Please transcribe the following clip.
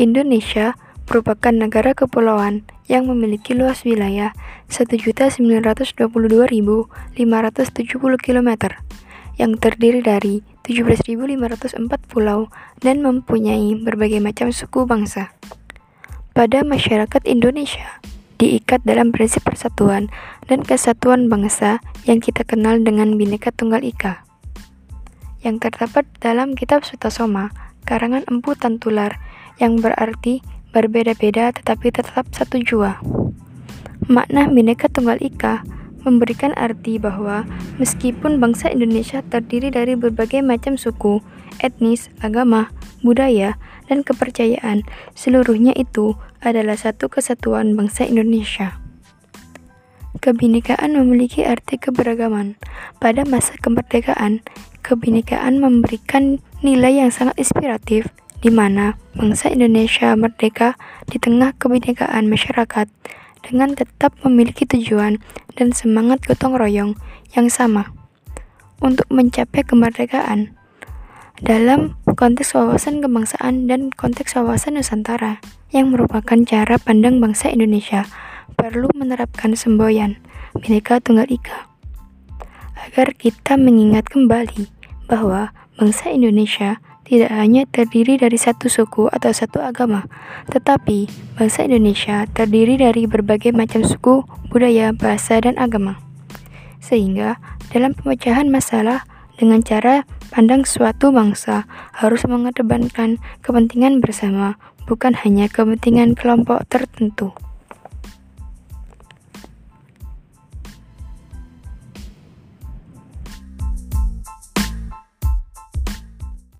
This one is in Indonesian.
Indonesia merupakan negara kepulauan yang memiliki luas wilayah 1.922.570 km yang terdiri dari 17.504 pulau dan mempunyai berbagai macam suku bangsa. Pada masyarakat Indonesia, diikat dalam prinsip persatuan dan kesatuan bangsa yang kita kenal dengan Bhinneka Tunggal Ika. Yang terdapat dalam kitab Sutasoma, karangan Empu Tantular, yang berarti berbeda-beda tetapi tetap satu jua. Makna Bhinneka Tunggal Ika memberikan arti bahwa meskipun bangsa Indonesia terdiri dari berbagai macam suku, etnis, agama, budaya, dan kepercayaan, seluruhnya itu adalah satu kesatuan bangsa Indonesia. Kebinekaan memiliki arti keberagaman. Pada masa kemerdekaan, kebinekaan memberikan nilai yang sangat inspiratif di mana bangsa Indonesia merdeka di tengah kebinekaan masyarakat dengan tetap memiliki tujuan dan semangat gotong royong yang sama untuk mencapai kemerdekaan dalam konteks wawasan kebangsaan dan konteks wawasan Nusantara yang merupakan cara pandang bangsa Indonesia perlu menerapkan semboyan Bhinneka Tunggal Ika agar kita mengingat kembali bahwa bangsa Indonesia tidak hanya terdiri dari satu suku atau satu agama, tetapi bangsa Indonesia terdiri dari berbagai macam suku, budaya, bahasa, dan agama. Sehingga, dalam pemecahan masalah dengan cara pandang suatu bangsa harus mengedepankan kepentingan bersama, bukan hanya kepentingan kelompok tertentu.